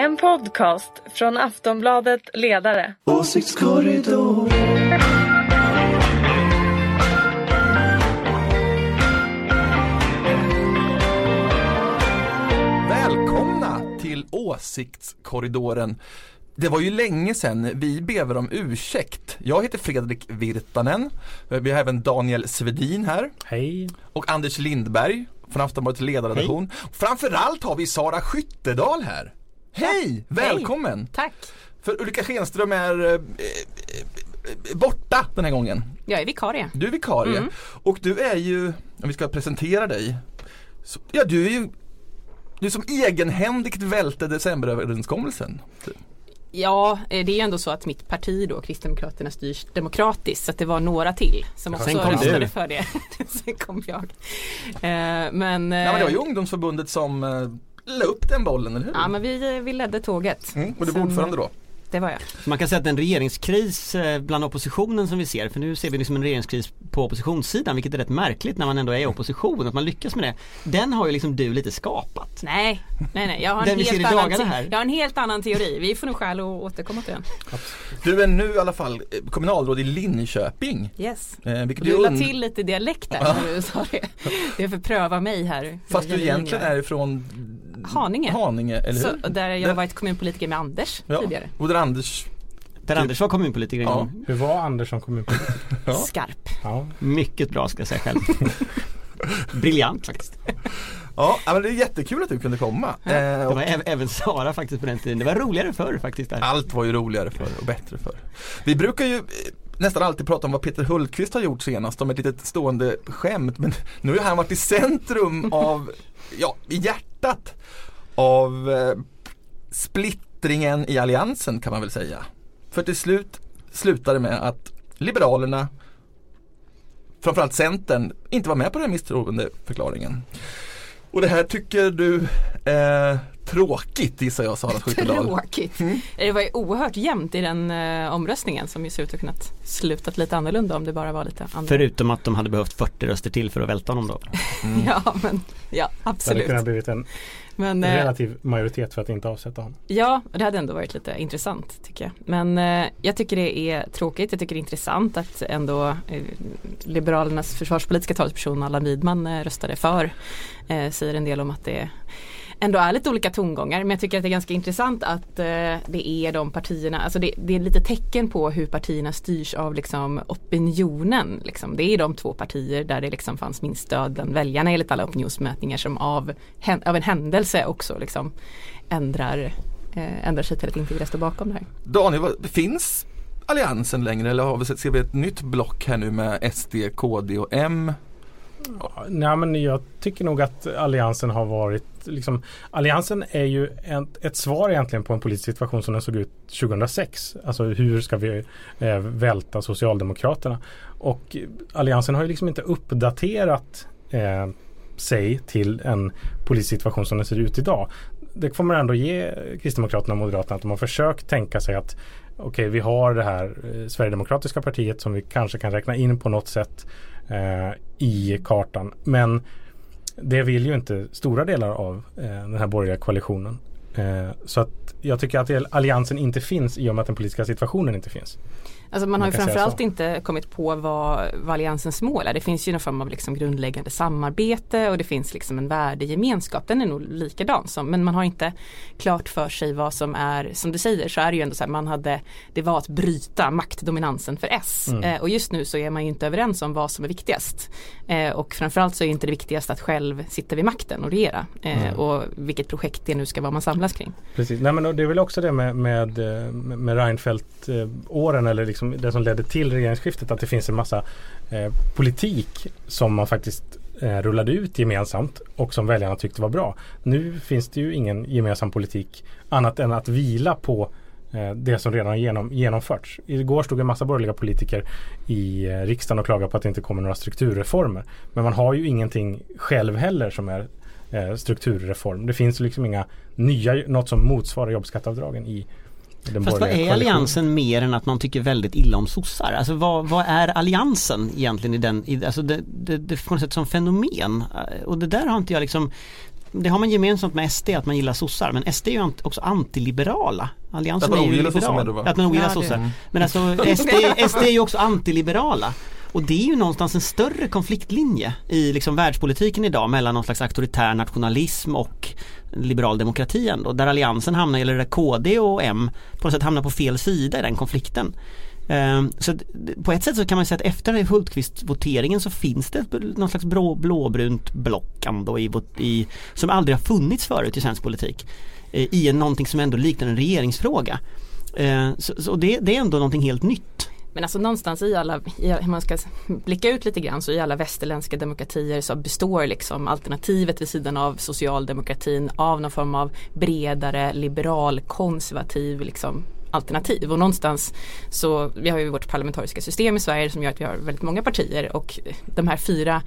En podcast från Aftonbladet Ledare. Åsiktskorridor. Välkomna till Åsiktskorridoren. Det var ju länge sedan vi ber om ursäkt. Jag heter Fredrik Virtanen. Vi har även Daniel Svedin här. Hej. Och Anders Lindberg från Aftonbladets ledarredaktion. Framförallt har vi Sara Skyttedal här. Hej! Välkommen! Tack. För Ulrika Schenström är eh, eh, borta den här gången. Jag är vikarie. Du är vikarie Mm. och du är ju, om vi ska presentera dig, så, ja du är ju du som egenhändigt välte decemberöverenskommelsen. Ja, eh, det är ju ändå så att mitt parti då, Kristdemokraterna, styrs demokratiskt. Så att det var några till som också röstade du. för det. Sen kom jag. Eh, men, Ja, men det var ju ungdomsförbundet som la upp den bollen, eller hur? ja, men vi, eh, vi ledde tåget. mm, och du var ordförande då? Det var jag. Man kan säga att den regeringskris eh, bland oppositionen som vi ser, för nu ser vi liksom en regeringskris på oppositionssidan vilket är rätt märkligt när man ändå är i opposition, att man lyckas med det. Den har ju liksom du lite skapat. Nej, nej, nej. Jag har, en helt annan här. jag har en helt annan teori. Vi får nog skäl att återkomma till den. Du är nu i alla fall eh, kommunalråd i Linköping. Yes. Eh, vilket ju Rulla und- till lite dialekt där när du sa det. Det är för att pröva mig här. Fast du egentligen är ifrån Haninge. Haninge, eller hur? Så, där jag Där- har varit kommunpolitiker med Anders ja. tidigare. Och Anders, Där Anders var kommunpolitiker en Ja. gång. Hur var Anders som kommunpolitiker? Ja. Skarp. Ja. Mycket bra ska jag säga själv. Briljant faktiskt. ja ja, men det är jättekul att du kunde komma. Eh, Det och var äv- även Sara faktiskt på den tiden. Det var roligare förr faktiskt. Där. Allt var ju roligare förr och bättre förr. Vi brukar ju eh, nästan alltid prata om vad Peter Hultqvist har gjort senast, om ett litet stående skämt. Men nu har han varit i centrum av, ja, i hjärtat av eh, splittringen i alliansen kan man väl säga. För till slut slutade det med att Liberalerna, framförallt Centern, inte var med på den här misstroendeförklaringen. Och det här tycker du är tråkigt gissar jag Sara Skyttedal. Tråkigt. Mm. Det var ju oerhört jämnt i den eh, omröstningen som ju ser ut att kunnat slutat lite annorlunda om det bara var lite andra. Förutom att de hade behövt 40 röster till för att välta honom då. Ja men ja Det hade absolut. kunnat blivit en Men, eh, relativ majoritet för att inte avsätta honom. ja det hade ändå varit lite intressant tycker jag. Men eh, jag tycker det är tråkigt. Jag tycker det är intressant att ändå eh, Liberalernas försvarspolitiska talesperson Allan Widman eh, röstade för. Eh, säger en del om att det ändå är lite olika tongångar men jag tycker att det är ganska intressant att eh, det är de partierna, alltså det, det är lite tecken på hur partierna styrs av liksom opinionen. Liksom. Det är de två partier där det liksom fanns minst stöd bland väljarna enligt alla opinionsmätningar som av, av en händelse också liksom ändrar, eh, ändrar sig till att inte vilja stå bakom det här. Daniel, vad- finns Alliansen längre eller har vi sett, ser vi ett nytt block här nu med SD, KD och M? Ja, Nej, men jag tycker nog att Alliansen har varit liksom, Alliansen är ju en, ett svar egentligen på en politisk situation som den såg ut 2006. Alltså hur ska vi eh, välta Socialdemokraterna? Och Alliansen har ju liksom inte uppdaterat eh, sig till en politisk situation som den ser ut idag. Det får man ändå ge Kristdemokraterna och Moderaterna att de har försökt tänka sig att okej, vi har det här eh, Sverigedemokratiska partiet som vi kanske kan räkna in på något sätt eh, i kartan. Men det vill ju inte stora delar av eh, den här borgerliga koalitionen. Eh, så att jag tycker att alliansen inte finns i och med att den politiska situationen inte finns. Alltså man Man har ju framförallt inte kommit på vad, vad alliansens mål är. Det finns ju någon form av liksom grundläggande samarbete och det finns liksom en värdegemenskap. Den är nog likadan som, men man har inte klart för sig vad som är, som du säger så är det ju ändå så här, man hade, det var att bryta maktdominansen för S. Mm. Eh, och just nu så är man ju inte överens om vad som är viktigast. Eh, och framförallt så är inte det viktigast att själv sitta vid makten och regera. Eh, Mm. Och vilket projekt det nu ska vara man samlas kring. Precis. Nej, men det är väl också det med, med, eh, med Reinfeldt-åren eller liksom Liksom, det som ledde till regeringsskiftet att det finns en massa eh, politik som man faktiskt eh, rullade ut gemensamt och som väljarna tyckte var bra. Nu finns det ju ingen gemensam politik annat än att vila på eh, det som redan har genom, genomförts. Igår stod en massa borgerliga politiker i eh, riksdagen och klagade på att det inte kommer några strukturreformer. Men man har ju ingenting själv heller som är eh, strukturreform. Det finns liksom inga nya, något som motsvarar jobbskatteavdragen i den Fast vad är alliansen mer än att man tycker väldigt illa om sossar? Alltså vad, vad är alliansen egentligen i den, i, alltså det, det, det på något sätt som fenomen? Och det där har inte jag liksom det har man gemensamt med SD att man gillar sossar men SD är ju också antiliberala. Alliansen Att man är ju sossar liberal. va? Att man ogillar Ja, sossar. Men alltså SD, SD är ju också antiliberala. Och det är ju någonstans en större konfliktlinje i liksom världspolitiken idag mellan någon slags auktoritär nationalism och liberal demokrati ändå. Där alliansen hamnar, eller där KD och M på något sätt hamnar på fel sida i den konflikten. Ehm, så på ett sätt så kan man säga att efter Hultqvist-voteringen så finns det någon slags blå, blåbrunt block ändå i, i, som aldrig har funnits förut i svensk politik. Eh, I en, någonting som ändå liknar en regeringsfråga. Ehm, så, så det, det är ändå någonting helt nytt. Men alltså någonstans i alla, i, om man ska blicka ut lite grann så i alla västerländska demokratier så består liksom alternativet vid sidan av socialdemokratin av någon form av bredare liberal konservativ liksom alternativ. Och någonstans så vi har ju vårt parlamentariska system i Sverige som gör att vi har väldigt många partier och de här fyra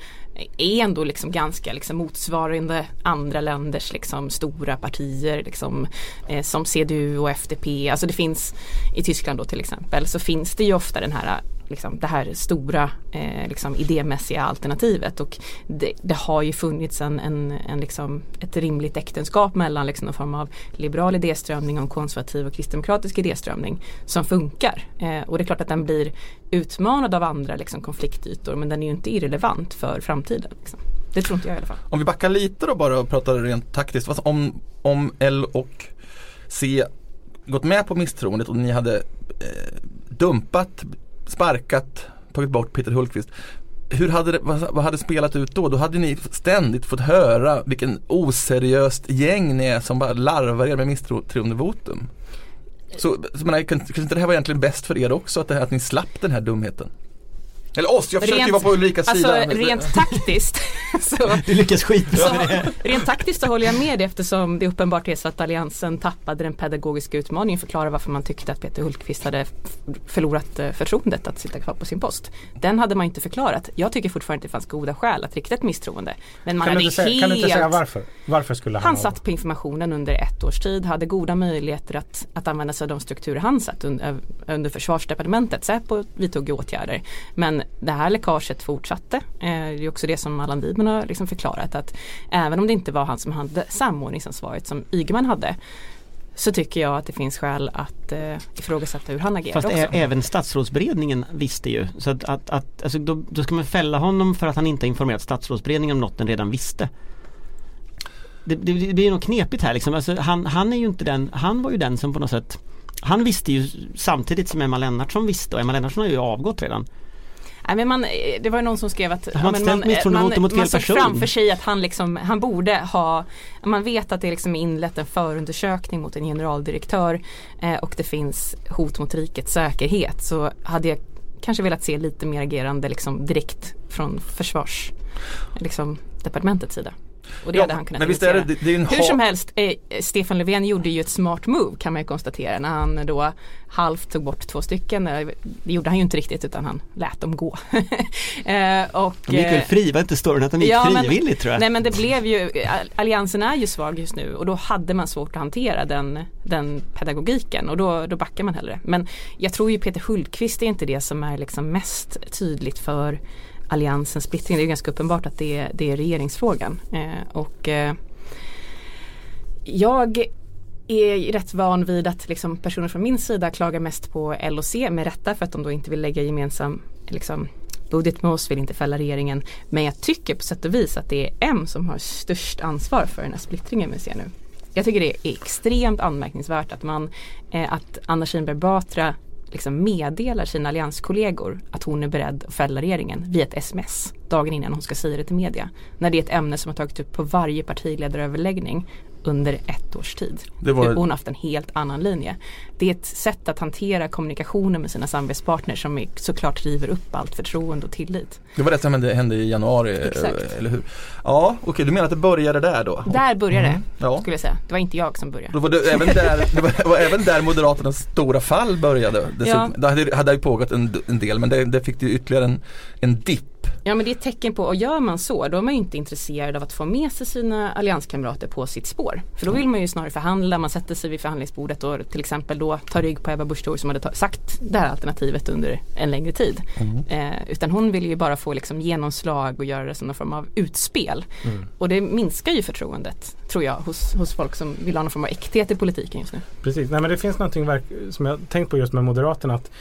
är ändå liksom ganska liksom motsvarande andra länders liksom stora partier liksom, eh, som CDU och FDP. Alltså det finns i Tyskland då till exempel så finns det ju ofta den här liksom, det här stora eh, liksom, idémässiga alternativet och det, det har ju funnits en, en, en liksom, ett rimligt äktenskap mellan liksom, någon form av liberal idéströmning och konservativ och kristdemokratisk idéströmning som funkar. Eh, och det är klart att den blir utmanad av andra liksom, konfliktytor men den är ju inte irrelevant för framtiden. Liksom. Det tror inte jag i alla fall. Om vi backar lite då bara och pratar rent taktiskt. Alltså Om, om L och C gått med på misstroendet och ni hade eh, dumpat, sparkat, tagit bort Peter Hultqvist. Hur hade det, vad, vad hade spelat ut då? Då hade ni ständigt fått höra vilken oseriöst gäng ni är som bara larvar er med misstroendevotum. Så, så menar, kunde kanske inte det här var egentligen bäst för er också att, det här, att ni slapp den här dumheten? Eller oss, jag försöker ju Rent- vara på Ulrikas Alltså sida. rent taktiskt så Du lyckas skitbra med det. rent taktiskt så håller jag med dig eftersom det uppenbart är så att Alliansen tappade den pedagogiska utmaningen förklara varför man tyckte att Peter Hultqvist hade förlorat eh, förtroendet att sitta kvar på sin post. Den hade man inte förklarat. Jag tycker fortfarande att det fanns goda skäl att rikta ett misstroende. Men man Kan du, hade inte säga, helt kan du inte säga varför? Varför skulle han han ha- satt på informationen under ett års tid, hade goda möjligheter att, att använda sig av de strukturer han satt under, under försvarsdepartementet. Säpo vidtog åtgärder. Men det här läckaget fortsatte. Eh, det är också det som Allan Widman har liksom förklarat att även om det inte var han som hade samordningsansvaret som Ygeman hade så tycker jag att det finns skäl att eh, ifrågasätta hur han agerar Fast också. även statsrådsberedningen visste ju. Så att, att, att alltså då, då ska man fälla honom för att han inte informerat statsrådsberedningen om något den redan visste. Det, det, det blir nog knepigt här liksom. Alltså, han, han är ju inte den, han var ju den som på något sätt Han visste ju samtidigt som Emma Lennartsson visste och Emma Lennartsson har ju avgått redan. Nej, men man, det var ju någon som skrev att Har man ställt misstroendevotum mot man såg person? framför sig att han, liksom, han borde ha Man vet att det liksom är inlett en förundersökning mot en generaldirektör eh, och det finns hot mot rikets säkerhet så hade jag kanske velat se lite mer agerande liksom, direkt från försvars liksom, departementets sida. Och det Ja, hade han kunnat men visst är det, det, är Hur som helst, eh, Stefan Löfven gjorde ju ett smart move kan man ju konstatera när han då halvt tog bort två stycken. Eh, Det gjorde han ju inte riktigt utan han lät dem gå. eh, och, De gick väl eh, fri, var inte storyn att de gick ja, men- frivilligt tror jag. Nej men det blev ju, alliansen är ju svag just nu och då hade man svårt att hantera den, den pedagogiken och då, då backar man hellre. Men jag tror ju Peter Hultqvist är inte det som är liksom mest tydligt för alliansens splittring. Det är ganska uppenbart att det är, det är regeringsfrågan. Eh, och eh, jag är rätt van vid att liksom personer från min sida klagar mest på L och C, med rätta för att de då inte vill lägga gemensam liksom, budget med oss, vill inte fälla regeringen. Men jag tycker på sätt och vis att det är M som har störst ansvar för den här splittringen vi ser nu. Jag tycker det är extremt anmärkningsvärt att man, eh, att Anna Kinberg Batra liksom meddelar sina allianskollegor att hon är beredd att fälla regeringen via ett sms dagen innan hon ska säga det till media. När det är ett ämne som har tagits upp på varje partiledaröverläggning under ett års tid. Det var- Hon har haft en helt annan linje. Det är ett sätt att hantera kommunikationen med sina samarbetspartner som är, såklart river upp allt förtroende och tillit. Det var det som hände, hände i januari, eh, Exakt. eller hur? Ja, okej, du menar att det började där då? Där började Mm, det, Ja. skulle jag säga. Det var inte jag som började. Då var det även där, det var, var även där Moderaternas stora fall började. Det, Ja. det hade, hade pågått en, en del men det, det fick ju ytterligare en, en dipp Ja men det är ett tecken på, och gör man så då är man ju inte intresserad av att få med sig sina allianskamrater på sitt spår. För då vill man ju snarare förhandla, man sätter sig vid förhandlingsbordet och till exempel då tar rygg på Ebba Busch som hade sagt det här alternativet under en längre tid. Eh, utan hon vill ju bara få liksom genomslag och göra det som någon form av utspel. Och det minskar ju förtroendet tror jag hos, hos folk som vill ha någon form av äkthet i politiken just nu. Precis, nej men det finns någonting som jag tänkt på just med Moderaterna att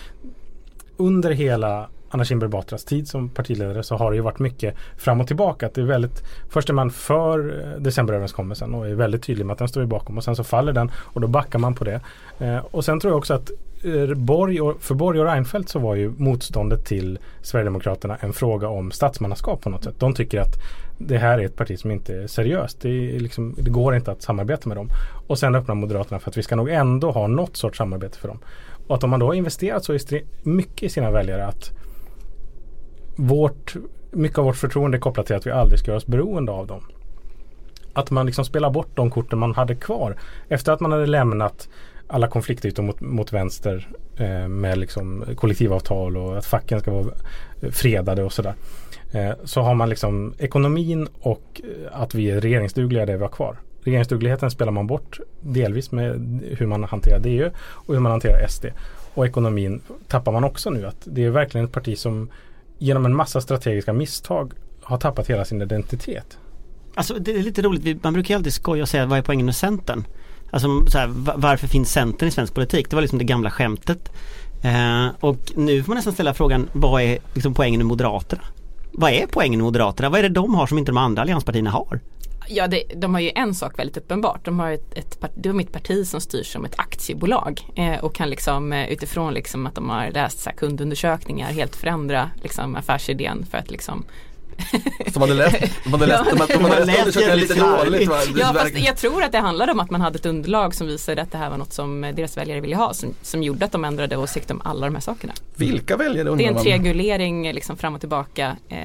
under hela Anna Kinberg Batras tid som partiledare så har det ju varit mycket fram och tillbaka. Att det är väldigt, först är man för eh, decemberöverenskommelsen och är väldigt tydlig med att den står vi bakom och sen så faller den och då backar man på det. Eh, och sen tror jag också att eh, Borg och, för Borg och Reinfeldt så var ju motståndet till Sverigedemokraterna en fråga om statsmannaskap på något sätt. De tycker att det här är ett parti som inte är seriöst. Det, är liksom, det går inte att samarbeta med dem. Och sen öppnar Moderaterna för att vi ska nog ändå ha något sorts samarbete för dem. Och att om man då har investerat så mycket i sina väljare att vårt, mycket av vårt förtroende är kopplat till att vi aldrig ska göra oss beroende av dem. Att man liksom spelar bort de korten man hade kvar efter att man hade lämnat alla konfliktytor mot, mot vänster eh, med liksom kollektivavtal och att facken ska vara fredade och sådär. Eh, så har man liksom ekonomin och eh, att vi är regeringsdugliga det vi har kvar. Regeringsdugligheten spelar man bort delvis med hur man hanterar DU och hur man hanterar SD. Och ekonomin tappar man också nu. att Det är verkligen ett parti som genom en massa strategiska misstag har tappat hela sin identitet. Alltså det är lite roligt, man brukar ju alltid skoja och säga vad är poängen med Centern? Alltså så här, varför finns Centern i svensk politik? Det var liksom det gamla skämtet. Eh, och nu får man nästan ställa frågan, vad är liksom poängen med Moderaterna? Vad är poängen med Moderaterna? Vad är det de har som inte de andra allianspartierna har? Ja, det, de har ju en sak väldigt uppenbart. De har ett, ett, de är ett parti som styrs som ett aktiebolag eh, och kan liksom eh, utifrån liksom att de har läst så här, kundundersökningar helt förändra liksom, affärsidén för att liksom som hade läst, de hade läst, de hade, de hade läst undersökningarna lite dåligt va? Ja fast jag tror att det handlade om att man hade ett underlag som visade att det här var något som deras väljare ville ha som, som gjorde att de ändrade åsikt om alla de här sakerna. Vilka väljare Det är undrar en man? triangulering liksom fram och tillbaka eh,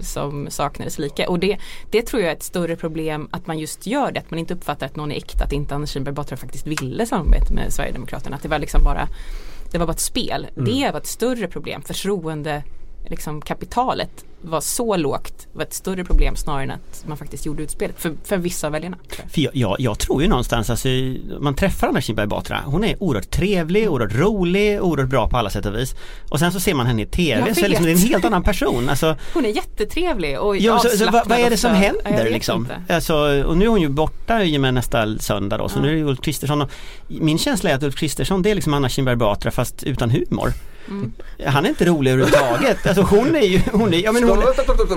som saknades lika. Och det, det tror jag är ett större problem att man just gör det. Att man inte uppfattar att någon är äkta. Att inte Anders Kinberg Batra faktiskt ville samarbeta med Sverigedemokraterna. Att det var liksom bara det var bara ett spel. Det var ett större problem. Förtroende liksom kapitalet var så lågt var ett större problem snarare än att man faktiskt gjorde utspelet för, för vissa av väljarna. För jag, jag, jag tror ju någonstans, alltså, man träffar Anna Kinberg Batra, hon är oerhört trevlig, oerhört rolig, oerhört bra på alla sätt och vis. Och sen så ser man henne i TV så liksom, det är en helt annan person. Alltså, Hon är jättetrevlig och Ja, så, så, vad, vad är det som. Ja, händer vet liksom? Alltså, och nu är hon ju borta i och med nästa söndag då, så Ja. nu är det Ulf Kristersson Min känsla är att Ulf Kristersson det är liksom Anna Kinberg Batra fast utan humor. Mm. Han är inte rolig överhuvudtaget. Alltså hon är ju, hon är, ja men hon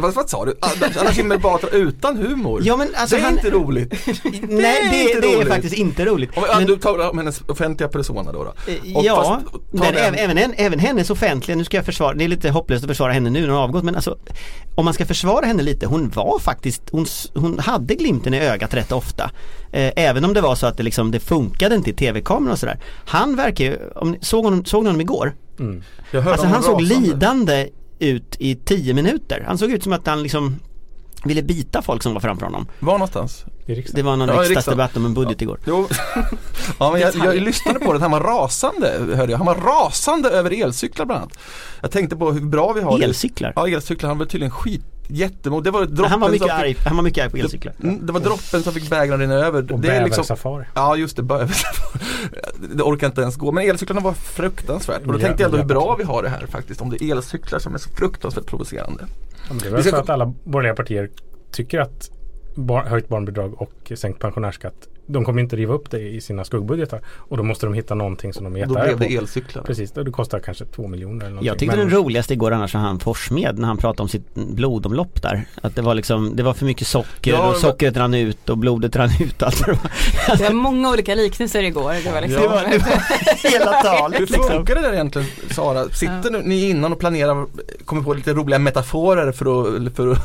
vad, vad sa du? Anna Kinberg Batra utan humor? Ja men alltså det är han, inte roligt. Nej det är det är faktiskt inte roligt. Om, Men- Du talar om hennes offentliga persona då? då. Eh, Och Ja, fast- men den- även, även, hennes offentliga, nu ska jag försvara, det är lite hopplöst att försvara henne nu när hon har avgått men alltså Om man ska försvara henne lite, hon var faktiskt, hon, hon hade glimten i ögat rätt ofta eh, Även om det var så att det liksom, det funkade inte i tv-kameran och sådär Han verkar ju, om, såg, hon, såg ni honom igår? Mm. Jag hörde Alltså han såg rasande. lidande ut i tio minuter. Han såg ut som att han liksom ville bita folk som var framför honom. Var någonstans? Det var någon Ja, riksdagsdebatt om en budget igår. Jo. ja, men jag, jag lyssnade på det, han var rasande, hörde jag. Han var rasande över elcyklar bland annat. Jag tänkte på hur bra vi har det. Elcyklar. Ja, elcyklar, han var tydligen skit, jättemod. Det var droppen Han var mycket som arg, fick, han var mycket arg på elcyklar. Mm, det var droppen som fick bägaren rinna över. Och det är liksom. Ja just det, bäversafari. Det orkar inte ens gå. Men elcyklarna var fruktansvärt. Och då tänkte jag ändå hur bra vi har det här faktiskt. Om det är elcyklar som är så fruktansvärt provocerande. Ja, men det är Vi väl ska för att alla borgerliga partier tycker att bar, höjt barnbidrag och sänkt pensionärsskatt de kommer inte riva upp det i sina skuggbudgetar och då måste de hitta någonting som de är Då jättearga blev på. det elcyklar. Precis, och det kostar kanske två miljoner eller. Jag tyckte Men- den roligaste igår annars var han Forssmed när han pratade om sitt blodomlopp där. Att det var liksom, det var för mycket socker Ja, och men- sockret rann ut och blodet rann ut och allt vad det var. Det var många olika liknelser igår. Det var liksom, Det var, det var hela Hur talet liksom. funkar det där egentligen Sara? Sitter nu, ni innan och planerar, kommer på lite roliga metaforer för att, för att,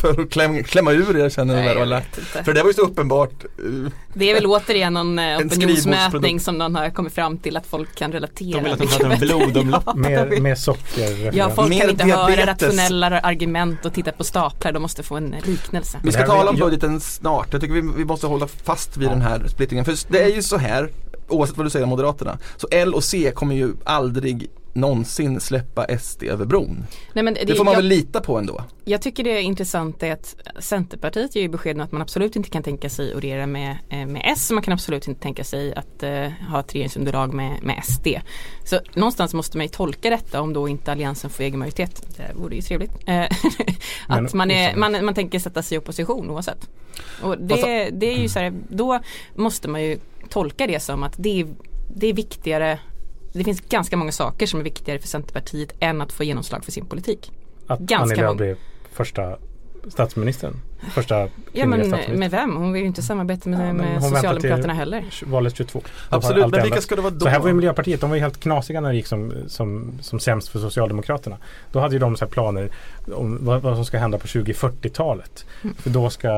för att kläm, klämma ur er känner jag eller? vet inte. För det var ju så uppenbart. eh, Det är väl återigen någon eh, En opinionsmätning som någon har kommit fram till att folk kan relatera. De vill att de pratar om blodomlopp. Ja, Med, med socker. Ja, folk Med kan inte höra diabetes. rationella argument och titta på staplar. De måste få en liknelse. Vi ska Det tala om budgeten snart. Jag tycker vi, vi måste hålla fast vid den här splittringen. För det är ju så här, oavsett vad du säger om Moderaterna, så L och C kommer ju aldrig någonsin släppa SD över bron. Nej, men Det får man jag, väl lita på ändå. jag tycker det är intressant är att Centerpartiet ger ju besked om att man absolut inte kan tänka sig att regera med, eh, med S. Man kan absolut inte tänka sig att eh, ha ett regeringsunderlag med, med SD. Så någonstans måste man ju tolka detta om då inte Alliansen får egen majoritet. Det vore ju trevligt. Eh, Men att man, är, man, man tänker sätta sig i opposition oavsett. Och det, Fast- det är ju så här, då måste man ju tolka det som att det är, det är viktigare det finns ganska många saker som är viktigare för Centerpartiet än att få genomslag för sin politik. Att Ganska Annie Lööf blev första statsministern. Första Ja men med vem? Hon vill ju inte samarbeta med, Ja, med Socialdemokraterna heller. Valet 22. Då har Absolut, men vilka ska det vara då? Så här var ju Miljöpartiet, de var ju helt knasiga när det gick som, som, som sämst för Socialdemokraterna. Då hade ju de så här planer om vad, vad som ska hända på 2040-talet. För då ska...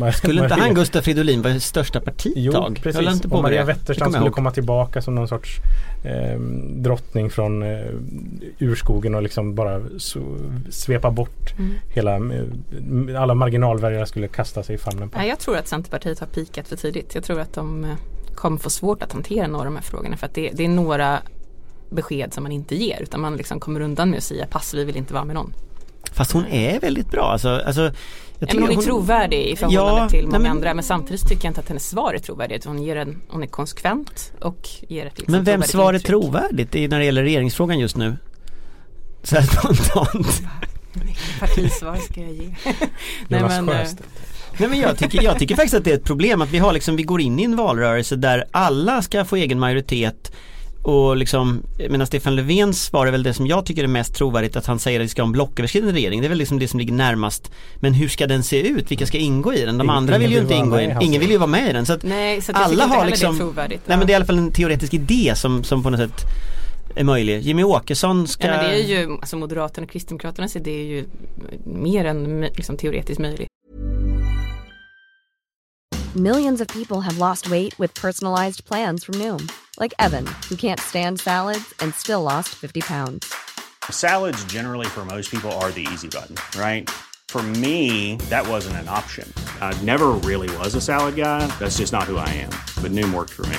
eh, Skulle inte han Gustaf Fridolin vara största partiet Jo, tag? Han precis. inte på Och Maria Wetterstrand skulle ihåg. komma tillbaka som någon sorts eh, drottning från eh, urskogen och liksom bara så, svepa bort Mm. hela, eh, alla marginalväljare skulle kasta sig i famnen på. Nej, jag tror att Centerpartiet har pikat för tidigt. Jag tror att de eh, kommer få svårt att hantera några av de här frågorna för att det, det är några besked som man inte ger utan man liksom kommer undan med att säga pass vi vill inte vara med någon. Fast hon är väldigt bra. Alltså, alltså, jag men hon är trovärdig i förhållande Ja, till många men- andra men samtidigt tycker jag inte att hennes svar är trovärdigt. Hon, ger en, hon är konsekvent och ger ett liksom Men vems svar är trovärdigt i- när det gäller regeringsfrågan just nu? Så här spontant. Vilket partisvar ska jag ge? Nej, men, eh. Nej men jag tycker, jag tycker faktiskt att det är ett problem att vi har liksom, vi går in i en valrörelse där alla ska få egen majoritet och liksom, medan Stefan Löfvens svar är väl det som jag tycker är mest trovärdigt att han säger att vi ska ha en blocköverskridande regering. Det är väl liksom det som ligger närmast. Men hur ska den se ut? Vilka ska ingå i den? De Ingen- andra vill ju inte ingå i den. Ingen vill ju vara med i den. Så att Nej, så alla har liksom, det är trovärdigt. nej men det är i alla fall en teoretisk idé som, som på något sätt är möjlig. Jimmy Åkesson ska... Ja, men det är ju, alltså Moderaterna och Kristdemokraternas idé är ju mer än liksom, teoretiskt möjligt. Millions of people have lost weight with personalized plans from Noom, like Evan, who can't stand salads and still lost 50 pounds. Salads, generally, for most people, are the easy button, right? For me, that wasn't an option. I never really was a salad guy. That's just not who I am. But Noom worked for me.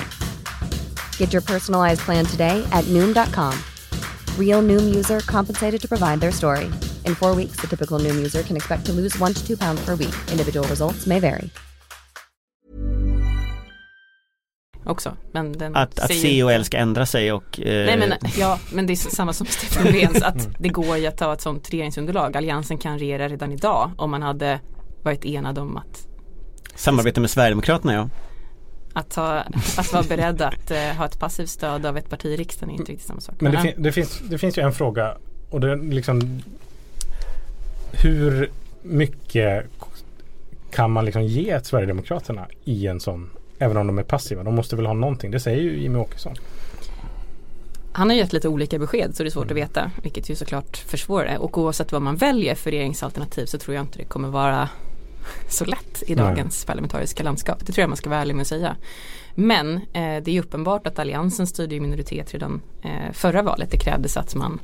Get your personalized plan today at Noom.com. Real Noom user compensated to provide their story. In four weeks, the typical Noom user can expect to lose one to two pounds per week. Individual results may vary. också. Men den Att, att ju- och L ska ändra sig och... eh, Nej men ja, men det är samma som Stefan Löfvens att det går ju att ta ett sånt regeringsunderlag. Alliansen kan regera redan idag om man hade varit enad om att, Samarbete med Sverigedemokraterna ja. Att, ha, att vara beredd att eh, ha ett passivt stöd av ett parti i riksdagen är inte riktigt samma sak. Men det, fin- det, finns, det finns ju en fråga och det är liksom hur mycket kan man liksom ge ett Sverigedemokraterna i en sån Även om de är passiva. De måste väl ha någonting. Det säger ju Jimmy Åkesson. Han har gett lite olika besked så det är svårt att veta vilket ju såklart försvårar det. Och oavsett vad man väljer för regeringsalternativ så tror jag inte det kommer vara så lätt i Nej. dagens parlamentariska landskap. Det tror jag man ska vara ärlig med att säga. Men eh, det är uppenbart att Alliansen styrde i minoritet redan eh, förra valet. Det krävdes att man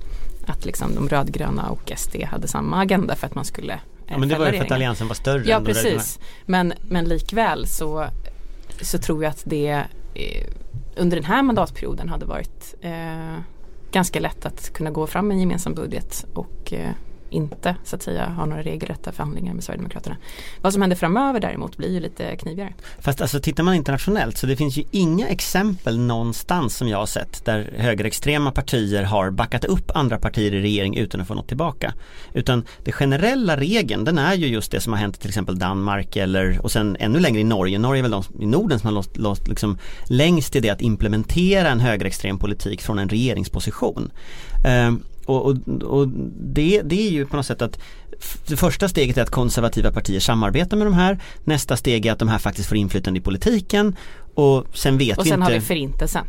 att liksom de rödgröna och SD hade samma agenda för att man skulle eh, Ja men det var ju för att. Alliansen var större Ja precis. Men, men likväl så, så tror jag att det eh, under den här mandatperioden hade varit eh, ganska lätt att kunna gå fram med en gemensam budget och eh, inte så att säga har några regelrätta förhandlingar med Sverigedemokraterna. Vad som händer framöver däremot blir ju lite knivigare. Fast alltså tittar man internationellt så det finns ju inga exempel någonstans som jag har sett där högerextrema partier har backat upp andra partier i regering utan att få något tillbaka. Utan det generella regeln den är ju just det som har hänt i till exempel Danmark eller och sen ännu längre i Norge. Norge är väl de i Norden som har låst, låst liksom längst i det att implementera en högerextrem politik från en regeringsposition. Ehm, och och, och det, det är ju på något sätt att det första steget är att konservativa partier samarbetar med de här. Nästa steg är att de här faktiskt får inflytande i politiken. Och sen vet Och vi sen inte har vi förintelsen.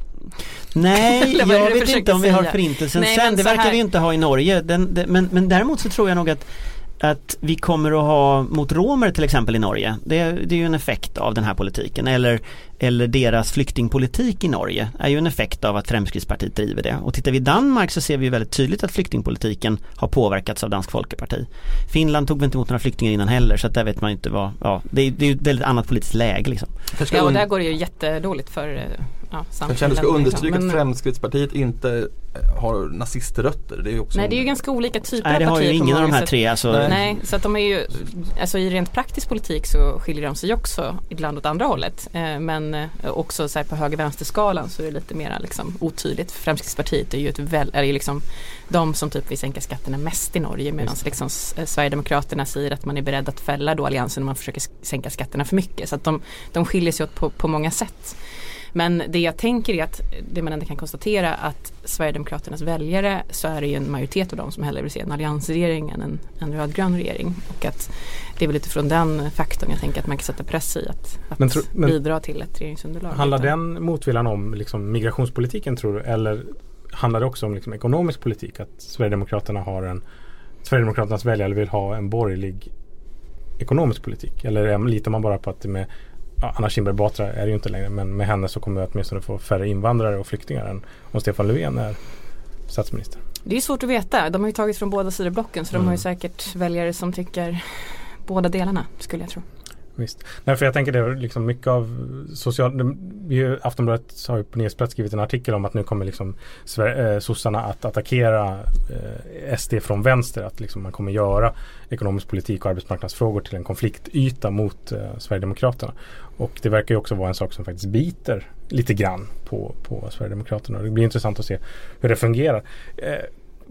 Nej, jag vet inte om vi har förintelsen Nej, sen. Det verkar här- vi inte ha i Norge. Den, det, men, men däremot så tror jag nog att att vi kommer att ha mot romer till exempel i Norge. Det, det är ju en effekt av den här politiken. Eller eller deras flyktingpolitik i Norge är ju en effekt av att Fremskrittspartiet driver det. Och tittar vi i Danmark så ser vi väldigt tydligt att flyktingpolitiken har påverkats av Dansk Folkeparti. Finland tog väl inte emot några flyktingar innan heller så att där vet man inte vad, ja det är, det är ett väldigt annat politiskt läge liksom. Ja och där går det ju jättedåligt för eh, ja, Kanske ändå ska samhällen, understryka liksom. att Men- Fremskrittspartiet inte eh, har naziströtter. Det är ju också Nej det är ju ganska olika typer Nej det av har ju partier på ingen av de här tre alltså. Nej. Nej, så att de är ju, alltså i rent praktisk politik så skiljer de sig också ibland åt andra hållet. Eh, men eh, också så här på höger-vänster-skalan så är det lite mer liksom otydligt. Fremskrittspartiet är ju ett väl, är ju liksom de som typ vill sänka skatterna mest i Norge medan liksom eh, Sverigedemokraterna säger att man är beredd att fälla då alliansen om man försöker sänka skatterna för mycket. Så att de, de skiljer sig åt på, på många sätt. Men det jag tänker är att det man ändå kan konstatera att Sverigedemokraternas väljare så är det ju en majoritet av dem som hellre vill se en alliansregering än en, en rödgrön regering. Och att det är väl utifrån den faktorn jag tänker att man kan sätta press i att, att Men tro- men- bidra till ett regeringsunderlag. Handlar den motviljan om liksom migrationspolitiken tror du? Eller handlar det också om liksom ekonomisk politik? Att Sverigedemokraterna har en Sverigedemokraternas väljare vill ha en borgerlig ekonomisk politik? Eller litar man bara på att det med ja, Anna Kinberg Batra är det ju inte längre men med henne så kommer vi åtminstone få färre invandrare och flyktingar än om Stefan Löfven är statsminister. Det är svårt att veta. De har ju tagit från båda sidor blocken så de Mm. har ju säkert väljare som tycker båda delarna skulle jag tro. Visst. Nej, för jag tänker det är liksom mycket av social... Aftonbladet har ju på nyhetsplats skrivit en artikel om att nu kommer liksom Sver- eh, sossarna att attackera eh, SD från vänster. Att liksom man kommer göra ekonomisk politik och arbetsmarknadsfrågor till en konfliktyta mot eh, Sverigedemokraterna. Och det verkar ju också vara en sak som faktiskt biter lite grann på, på Sverigedemokraterna. Och det blir intressant att se hur det fungerar. Eh,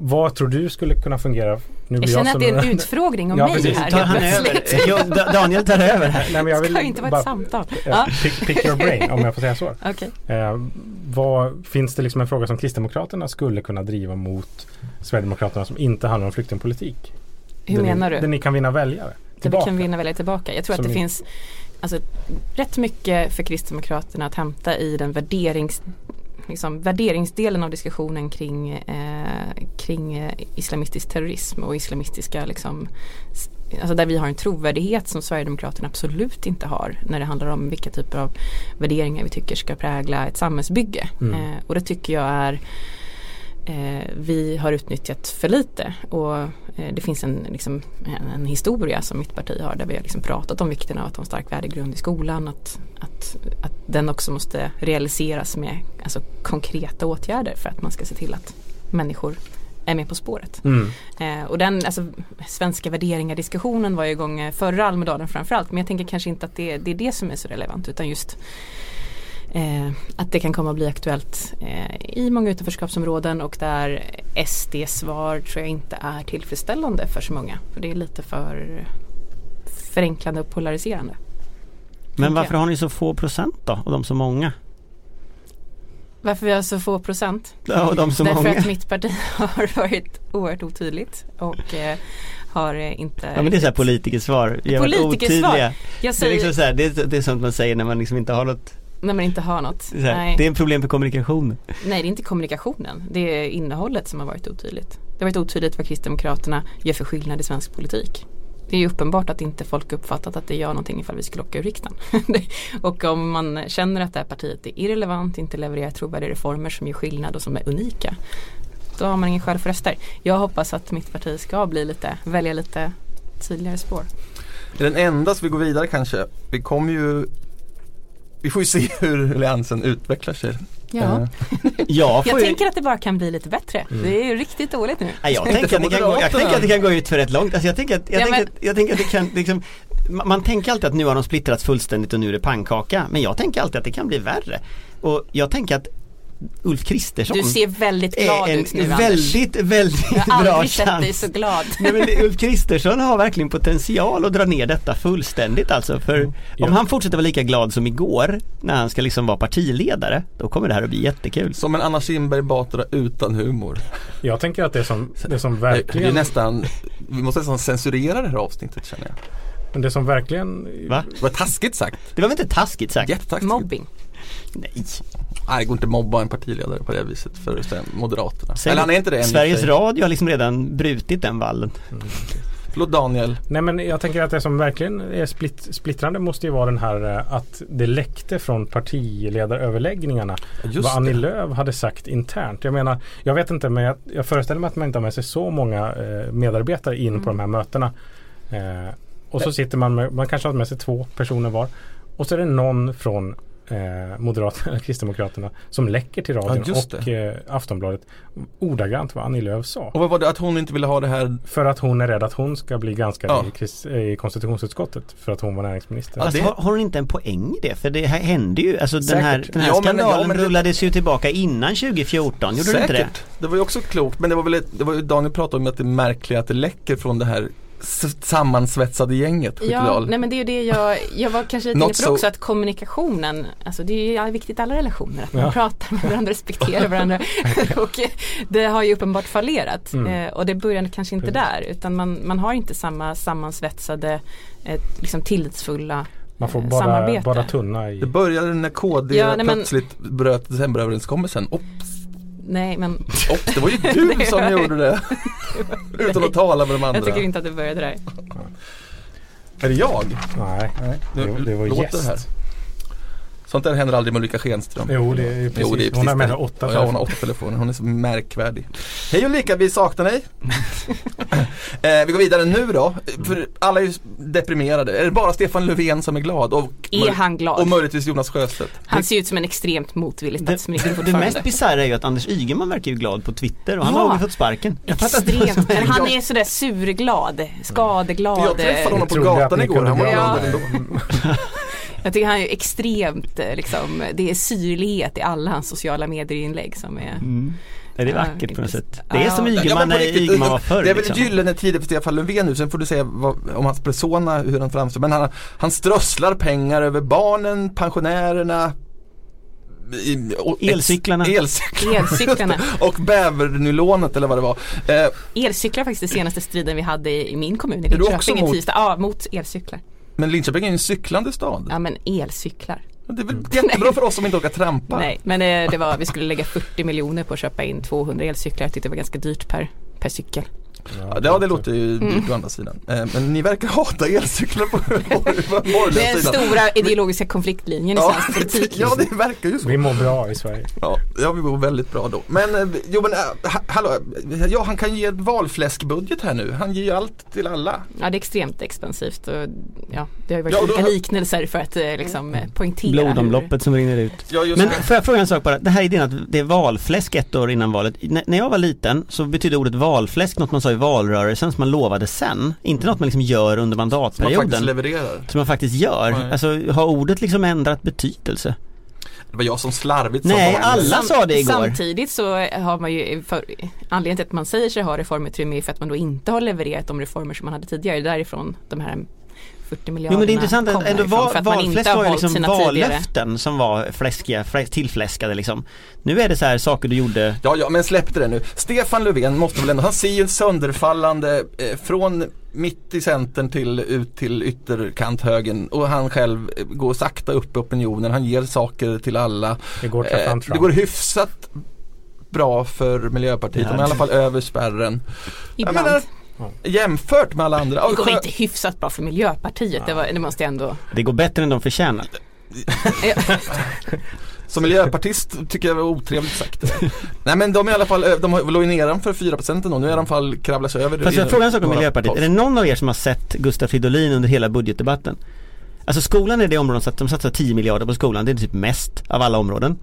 vad tror du skulle kunna fungera? Nu Jag blir känner att det är en utfrågning om Ja, mig precis. här Tar han över? Jo, Da- Daniel tar över här. Nej, men jag vill ska inte vara bara- ett samtal. Eh. Pick, pick your brain om jag får säga så. Okej. Eh, vad, finns det liksom en fråga som Kristdemokraterna skulle kunna driva mot Sverigedemokraterna som inte handlar om flyktingpolitik? Hur där menar ni, du? Där ni kan vinna väljare? Där vi tillbaka? kan vinna väljare tillbaka. Jag tror Som att det ni- finns alltså, rätt mycket för Kristdemokraterna att hämta i den värderings, liksom, värderingsdelen av diskussionen kring, eh, kring eh, islamistisk terrorism och islamistiska liksom, Alltså där vi har en trovärdighet som Sverigedemokraterna absolut inte har när det handlar om vilka typer av värderingar vi tycker ska prägla ett samhällsbygge. Mm. Eh, och det tycker jag är vi har utnyttjat för lite och eh, det finns en, liksom, en, historia som mitt parti har där vi har liksom pratat om vikten av att ha en stark värdegrund i skolan. Att, att, att den också måste realiseras med alltså, konkreta åtgärder för att man ska se till att människor är med på spåret. Mm. Eh, och den alltså, svenska värderingar diskussionen var ju igång eh, förra Almedalen framförallt men jag tänker kanske inte att det, det är det som är så relevant utan just eh, att det kan komma att bli aktuellt eh, i många utanförskapsområden och där SDs svar tror jag inte är tillfredsställande för så många. För det är lite för förenklande och polariserande. Men varför jag. har ni så få procent då och de så många? Varför vi har så få procent? Ja, och de så Därför många. att mitt parti har varit oerhört otydligt och eh, har inte Ja men det är så här politikersvar. Politikersvar. Jag Det är, säger liksom så här, det, är, det är sånt man säger när man liksom inte har något, när man inte har något. det är, så här, Nej. det är en problem för kommunikationen. Nej, det är inte kommunikationen. Det är innehållet som har varit otydligt. Det har varit otydligt vad Kristdemokraterna gör för skillnad i svensk politik. Det är ju uppenbart att inte folk uppfattat att det gör någonting ifall vi skulle åka ur riksdagen. och om man känner att det här partiet är irrelevant, inte levererar trovärdiga reformer som gör skillnad och som är unika. Då har man ingen skäl för röster. Jag hoppas att mitt parti ska bli lite, välja lite tydligare spår. Den enda så vi går vidare kanske. Vi kommer ju Vi får ju se hur alliansen utvecklar sig. Ja. Eh, Jag får Jag ju, tänker att det bara kan bli lite bättre. Det är ju riktigt dåligt nu. Nej, jag, tänker att det kan gå, jag tänker att det kan gå ut för rätt långt. Alltså jag tänker att, jag Ja, tänker men- att, jag tänker att det kan liksom man, man tänker alltid att nu har de splittrats fullständigt och nu är det pannkaka. Men jag tänker alltid att det kan bli värre. Och jag tänker att Ulf Kristersson Du ser väldigt glad är en ut nu Anders. väldigt, väldigt Jag har bra aldrig sett dig chans. så glad. Nej men Ulf Kristersson har verkligen potential att dra ner detta fullständigt alltså för Mm. Ja. om han fortsätter vara lika glad som igår när han ska liksom vara partiledare då kommer det här att bli jättekul. Som en Anna Kinberg Batra utan humor. Jag tänker att det som, det som Det är verkligen nästan, vi måste nästan censurera det här avsnittet känner jag. Men det som verkligen Va? Det var taskigt sagt. Det var väl inte taskigt sagt? Jättetaskigt. Mobbing. Nej. Nej, det går inte att mobba en partiledare på det viset för Moderaterna. Säg- Eller han är inte det Sveriges. Radio har liksom redan brutit den vallen. Förlåt Förlåt Daniel. Nej men jag tänker att det som verkligen är split, splittrande måste ju vara den här eh, att det läckte från partiledaröverläggningarna Just vad Annie det. Lööf hade sagt internt. Jag menar, jag vet inte men jag, jag föreställer mig att man inte har med sig så många eh, medarbetare in på de här mötena. Eh, och så sitter man med, man kanske har med sig två personer var. Och så är det någon från eh, Moderaterna Kristdemokraterna som läcker till radion Ja, och eh, Aftonbladet ordagrant vad Annie Lööf sa. Och vad var det att hon inte ville ha det här? För att hon är rädd att hon ska bli granskad Ja. i, i konstitutionsutskottet för att hon var näringsminister. Det- har, har hon inte en poäng i det? För det här hände ju, alltså den här, Säkert. den här Ja, men- skandalen ja, men det- rullades ju tillbaka innan 2014, gjorde det inte det? Säkert. Det var ju också klokt. Men det var väl ett, det var ju Daniel pratade om att det är märkligt att det läcker från det här sammansvetsade gänget. Ja, nej men det är ju det jag, jag var kanske lite inne på so- också att kommunikationen, alltså det är ju viktigt i alla relationer att man Ja. pratar med varandra, respekterar varandra och det har ju uppenbart fallerat Mm. eh, och det började kanske inte där utan man, man har inte samma sammansvetsade, eh, liksom tillitsfulla Man får eh, bara, samarbete. bara tunna i... Det började när KD Ja, nej, men- plötsligt bröt decemberöverenskommelsen. Ops, Nej men ops, det var ju du som gjorde det. Utan att tala med de andra. jag tycker inte att det började där. Är det jag? Nej, Nu det, det var gäst. det här. Sånt där händer aldrig med Ulrika Schenström. Jo, det är precis. Jo, det är hon har precis med det. sig åtta Ja, hon har telefoner. åtta telefoner. Hon är så märkvärdig. Hej Ulrika, vi saknar dig. eh, vi går vidare nu då. För alla är ju deprimerade. Är det bara Stefan Löfven som är glad? Och, Är han glad? och möjligtvis Jonas Sjöstedt. Han ser ut som en extremt motvillig Det, statsminister det fortfarande. mest bisarra är ju att Anders Ygeman verkar ju glad på Twitter och han Ja. har ju fått sparken. Extremt, men han är sådär surglad, skadeglad. Jag träffade honom på gatan igår. Han var glad ändå. Jag tycker han är extremt eh, liksom, det är syrlighet i alla hans sociala medierinlägg som är Mm. Är det Ja, vackert på något sätt? Det är som Ygeman när riktigt, Ygeman var förr Det är väl liksom. gyllene tider för Stefan Löfven nu, sen får du säga vad, om hans persona, hur han framstår. Men han, han strösslar pengar över barnen, pensionärerna, i- och- Elcyklarna. Elcyklarna. Elcyklarna. och bävernylonet eller vad det var. Eh, Elcyklar är faktiskt den senaste striden vi hade i, i min kommun i Är Linköping i mot- tisdag. Ja, mot elcyklar. Men Linköping är ju en cyklande stad. Ja men elcyklar. Det är väl jättebra för oss som inte orkar trampa. Nej men eh, det var, vi skulle lägga 40 miljoner på att köpa in 200 elcyklar. Jag tyckte det var ganska dyrt per, per cykel. Ja, det, ja, det låter ju Mm. dyrt å andra sidan. Eh, men ni verkar hata elcyklar på Det borgerliga är den sidan. stora ideologiska konfliktlinjen i Ja, svensk politik. ja, det verkar ju så. Vi mår bra i Sverige. Ja, ja vi bor väldigt bra då. Men, eh, jo men, ha, hallå, ja han kan ge ett valfläskbudget här nu. Han ger ju allt till alla. Ja det är extremt expansivt och ja, det har ju varit Ja, då- olika liknelser för att eh, liksom eh, poängtera Blodomloppet som rinner ut. Ja, just Men får jag fråga en sak bara, det här idén att det är valfläsk ett år innan valet. N- när jag var liten så betydde ordet valfläsk något man sa i valrörelsen som man lovade sen. Inte något man liksom gör under Som man faktiskt mandatperioden. levererar. Som man faktiskt gör. Nej. Alltså har ordet liksom ändrat betydelse? Det var jag som slarvigt Nej, sa alla valfläsk. sa det igår. Samtidigt så har man ju, för, anledningen till att man säger sig ha reformutrymme är för att man då inte har levererat de reformer som man hade tidigare. Därifrån de här 40 miljarderna Jo men det är intressant att kommer ändå ifrån, val, för att man inte valfläsk har var ju liksom sina tidigare. vallöften som var fläskiga, flä- tillfläskade liksom. Nu är det så här saker du gjorde Ja, ja, men släpp det nu. Stefan Löfven måste väl ändå, han ser ju sönderfallande eh, från mitt i centern till ut till ytterkanthögen och han själv eh, går sakta upp i opinionen. Han ger saker till alla. Igår träffade Eh, det går hyfsat bra för Miljöpartiet, Ja, de är i alla det- fall över spärren. Jag Ibland. menar, jämfört med alla andra. det går inte hyfsat bra för Miljöpartiet, det, var, det måste jag ändå Det går bättre än de förtjänar. Som miljöpartist tycker jag det var otrevligt sagt. Nej men de är i alla fall, de har- låg ju nedanför 4% ändå, nu är de i alla fall sig över Fast jag frågar en sak om Miljöpartiet. Är post. det någon av er som har sett Gustav Fridolin under hela budgetdebatten? Alltså skolan är det område som de satsar 10 miljarder på skolan. Det är typ mest av alla områden.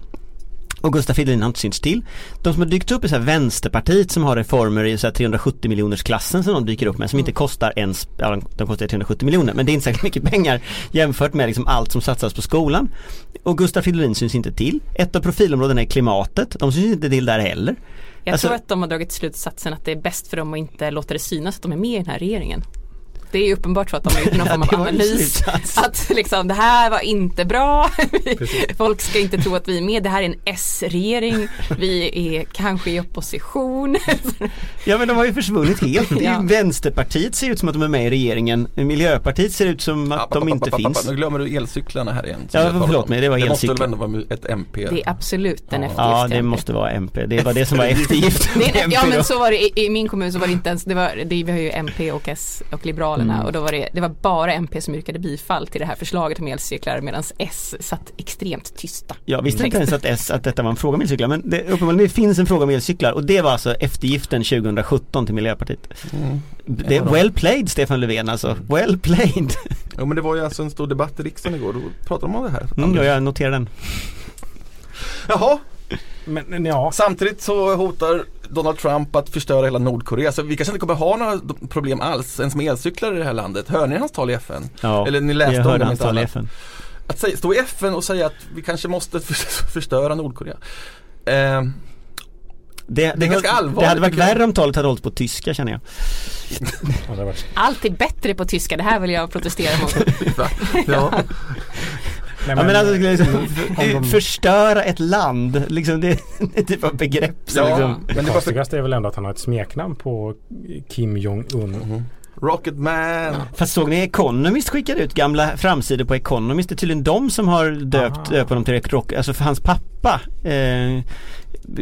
Och Gustav Fridolin har inte synts till. De som har dykt upp är så Vänsterpartiet som har reformer i så här 370 miljoners klassen som de dyker upp med som inte kostar ens, ja de- kostar 370 miljoner men det är inte särskilt mycket pengar jämfört med liksom allt som satsas på skolan. Och Gustav Fridolin syns inte till. Ett av profilområdena är klimatet. De syns inte till där heller. Jag Alltså- tror att de har dragit slutsatsen att det är bäst för dem att inte låta det synas att de är med i den här regeringen. Det är uppenbart så att de har gjort någon form av analys. Att liksom det här var inte bra. Folk ska inte tro att vi är med. Det här är en S-regering. Vi är kanske i opposition. Ja men de har ju försvunnit helt. Det är ju Ja. Vänsterpartiet ser ut som att de är med i regeringen. Miljöpartiet ser ut som att de inte finns. Nu glömmer du elcyklarna här igen. Ja, förlåt mig, det var Det måste elcyklar. väl vara ett MP? Det är absolut en eftergift. Ja det måste vara MP. Det var det som var eftergift. Det är, en- ja men så var det i, i min kommun så var det inte ens, det var, det, vi har ju MP och S och Liberalerna Mm. och då var det, det var bara MP som yrkade bifall till det här förslaget om elcyklar medan S satt extremt tysta. Jag visste inte ens att, S, att detta var en fråga om elcyklar men det, uppenbarligen det finns en fråga om elcyklar och det var alltså eftergiften 2017 till Miljöpartiet. Mm. Det är well played Stefan Löfven alltså. Well played. Jo men det var ju alltså en stor debatt i riksdagen igår, då pratade de om det här. Mm, ja, jag noterar den. Jaha, men ja, samtidigt så hotar Donald Trump att förstöra hela Nordkorea. Så vi kanske inte kommer ha några problem alls ens med elcyklar i det här landet. Hör ni hans tal i FN? Ja, Eller ni läste jag hörde det hans tal i. FN. Att säga, stå i FN och säga att vi kanske måste för- förstöra Nordkorea. Eh, Det, det, ganska allvarligt, det hade varit värre om talet hade hållits på tyska känner jag. det Allt är bättre på tyska, det här vill jag protestera mot. ja. Ja, Nej, men alltså, liksom, om de- förstöra ett land, liksom det, det är typ av begrepp Ja. liksom, Men det var för Konstigast är väl ändå att han har ett smeknamn på Kim Jong-Un. Rocket Man. Fast såg ni Economist skickade ut gamla framsidor på Economist, det är tydligen de som har döpt, döpt honom till Rock, alltså för hans pappa eh,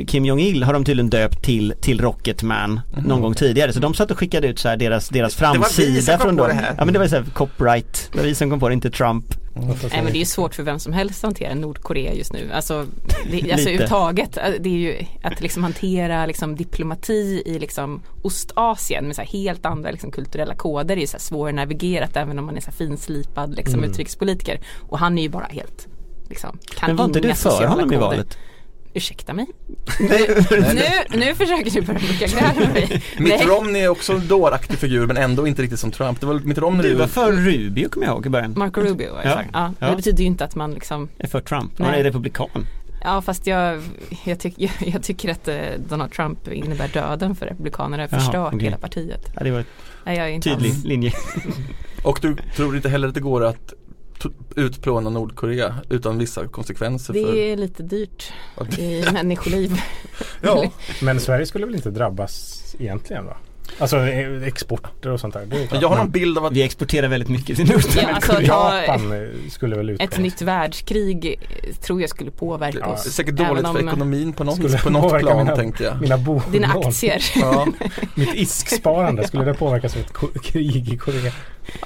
Kim Jong-Il har de tydligen döpt till, till Rocketman någon gång tidigare så de satt och skickade ut så här deras, deras var vi framsida som kom från på det här. Ja men det var så här copyright, det var vi som kom på det, inte Trump. Nej men det är ju svårt för vem som helst att hantera Nordkorea just nu. Alltså, det, alltså överhuvudtaget, äh, det är ju att liksom hantera liksom diplomati i liksom Ostasien med så här helt andra liksom kulturella koder är ju så här svårnavigerat även om man är så här finslipad liksom utrikespolitiker. Och han är ju bara helt liksom, kan Men var inte du för honom i koder. valet? Ursäkta mig? Nej, Nu, nu försöker du börja locka gräl med mig. Mitt Nej. Romney är också en dåraktig figur men ändå inte riktigt som Trump. Det var Mitt Romney du var för Rubio kommer jag ihåg i början. Marco Rubio Ja. för. ja. Ja. Det betyder ju inte att man liksom Är för Trump, han Nej. är republikan. Ja fast jag, jag, tyck, jag, jag tycker att eh, Donald Trump innebär döden för Republikanerna. har förstört okej. hela partiet. Ja, det var en Nej, jag är inte tydlig alls. linje. Och du tror inte heller att det går att utplåna Nordkorea utan vissa konsekvenser för Det är lite dyrt i människoliv. Ja, Men Sverige skulle väl inte drabbas egentligen va? Alltså eh, exporter och sånt där. Det jag har någon bild av att Vi exporterar väldigt mycket till Nordkorea. Ja, alltså, ta, Japan skulle väl ett utplånas. nytt världskrig tror jag skulle påverka det är oss. säkert dåligt för om ekonomin på något, på något plan mina- tänker jag. Mina bolån. Dina aktier. Ja, Mitt ISK-sparande, skulle det påverkas av ett krig i Korea?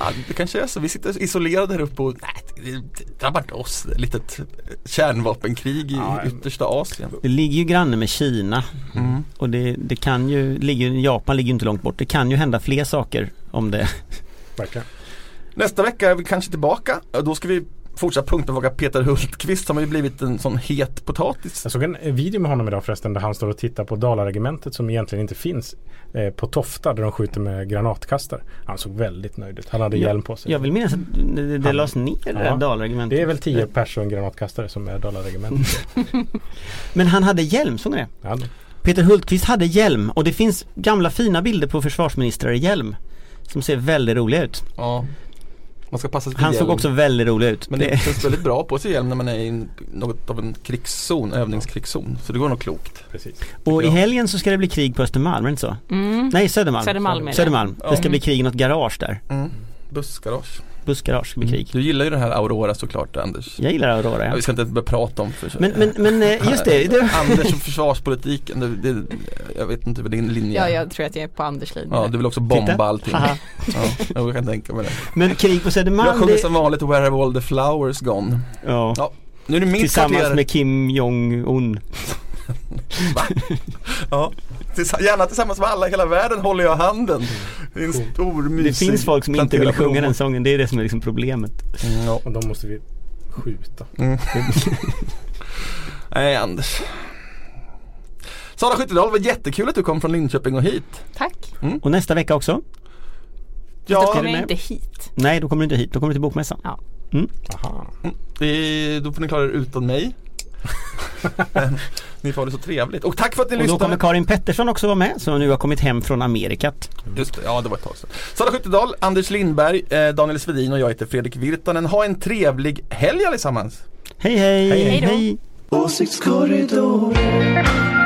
Ja, det kanske är så. Vi sitter isolerade här uppe och nej, det drabbar inte oss. Ett litet kärnvapenkrig i Ja, yttersta Asien. Det ligger ju granne med Kina Mm. och det, det kan ju, ligger, Japan ligger ju inte långt bort. Det kan ju hända fler saker om det. Verkligen. Nästa vecka är vi kanske tillbaka. Då ska vi fortsatt punktbevaka Peter Hultqvist som har ju blivit en sån het potatis. Jag såg en video med honom idag förresten där han står och tittar på Dalaregementet som egentligen inte finns eh, på Tofta där de skjuter med granatkastare. Han såg väldigt nöjd ut. Han hade Ja, hjälm på sig. Jag vill minnas att det, det Han- lades ner Ja. Dalregementet. Det är väl tio pers och en granatkastare som är Dalaregementet. Men han hade hjälm, såg ni det? Ja, Peter Hultqvist hade hjälm och det finns gamla fina bilder på försvarsministrar i hjälm. Som ser väldigt roliga ut. Ja. Man ska passa sig Han såg hjälm. också väldigt rolig ut. Men det känns väldigt bra på sig hjälm när man är i något av en krigszon, övningskrigszon. Så det går nog klokt. precis. och i helgen så ska det bli krig på Östermalm, är det inte så? Mm. Nej, Södermalm. Södermalm är det. Södermalm. Det ska bli krig i något garage där. Mm. Bussgarage. Bussgarage ska bli krig. Du gillar ju den här Aurora såklart Anders. Jag gillar Aurora Ja, ja. vi ska inte börja prata om för Men, men, men eh, just det, det Anders och försvarspolitiken, det, det, jag vet inte vad din linje Ja, är. jag tror att jag är på Anders linje. Ja, du vill också bomba Titta. allting. Ja, jag kan tänka mig det. Men krig på Jag Södermalm, sjunger det, som vanligt Where have all the flowers gone? ja. Ja, nu är det min Tillsammans kvarter. med Kim Jong-Un. Ja, Tillsa- gärna tillsammans med alla i hela världen håller jag handen. Det är en stor Det finns folk som inte vill sjunga den sången, det är det som är liksom problemet. Mm, Ja. Och de måste vi skjuta. Mm. Nej Anders. Sara Skyttedal, var jättekul att du kom från Linköping och hit. Tack. Och nästa vecka också? Då Ja, kommer du jag inte hit. Nej, då kommer du inte hit, då kommer du till Bokmässan. Aha. det, då får ni klara er utan mig. Men ni får det så trevligt. Och tack för att ni Och då lyssnade. kommer Karin Pettersson också vara med som nu har kommit hem från Amerikat. Just det, ja det var ett tag sedan. Sara Skyttedal, Anders Lindberg, eh, Daniel Svedin och jag heter Fredrik Virtanen. Ha en trevlig helg allesammans! Hej hej! Hej, hej då. Åsiktskorridoren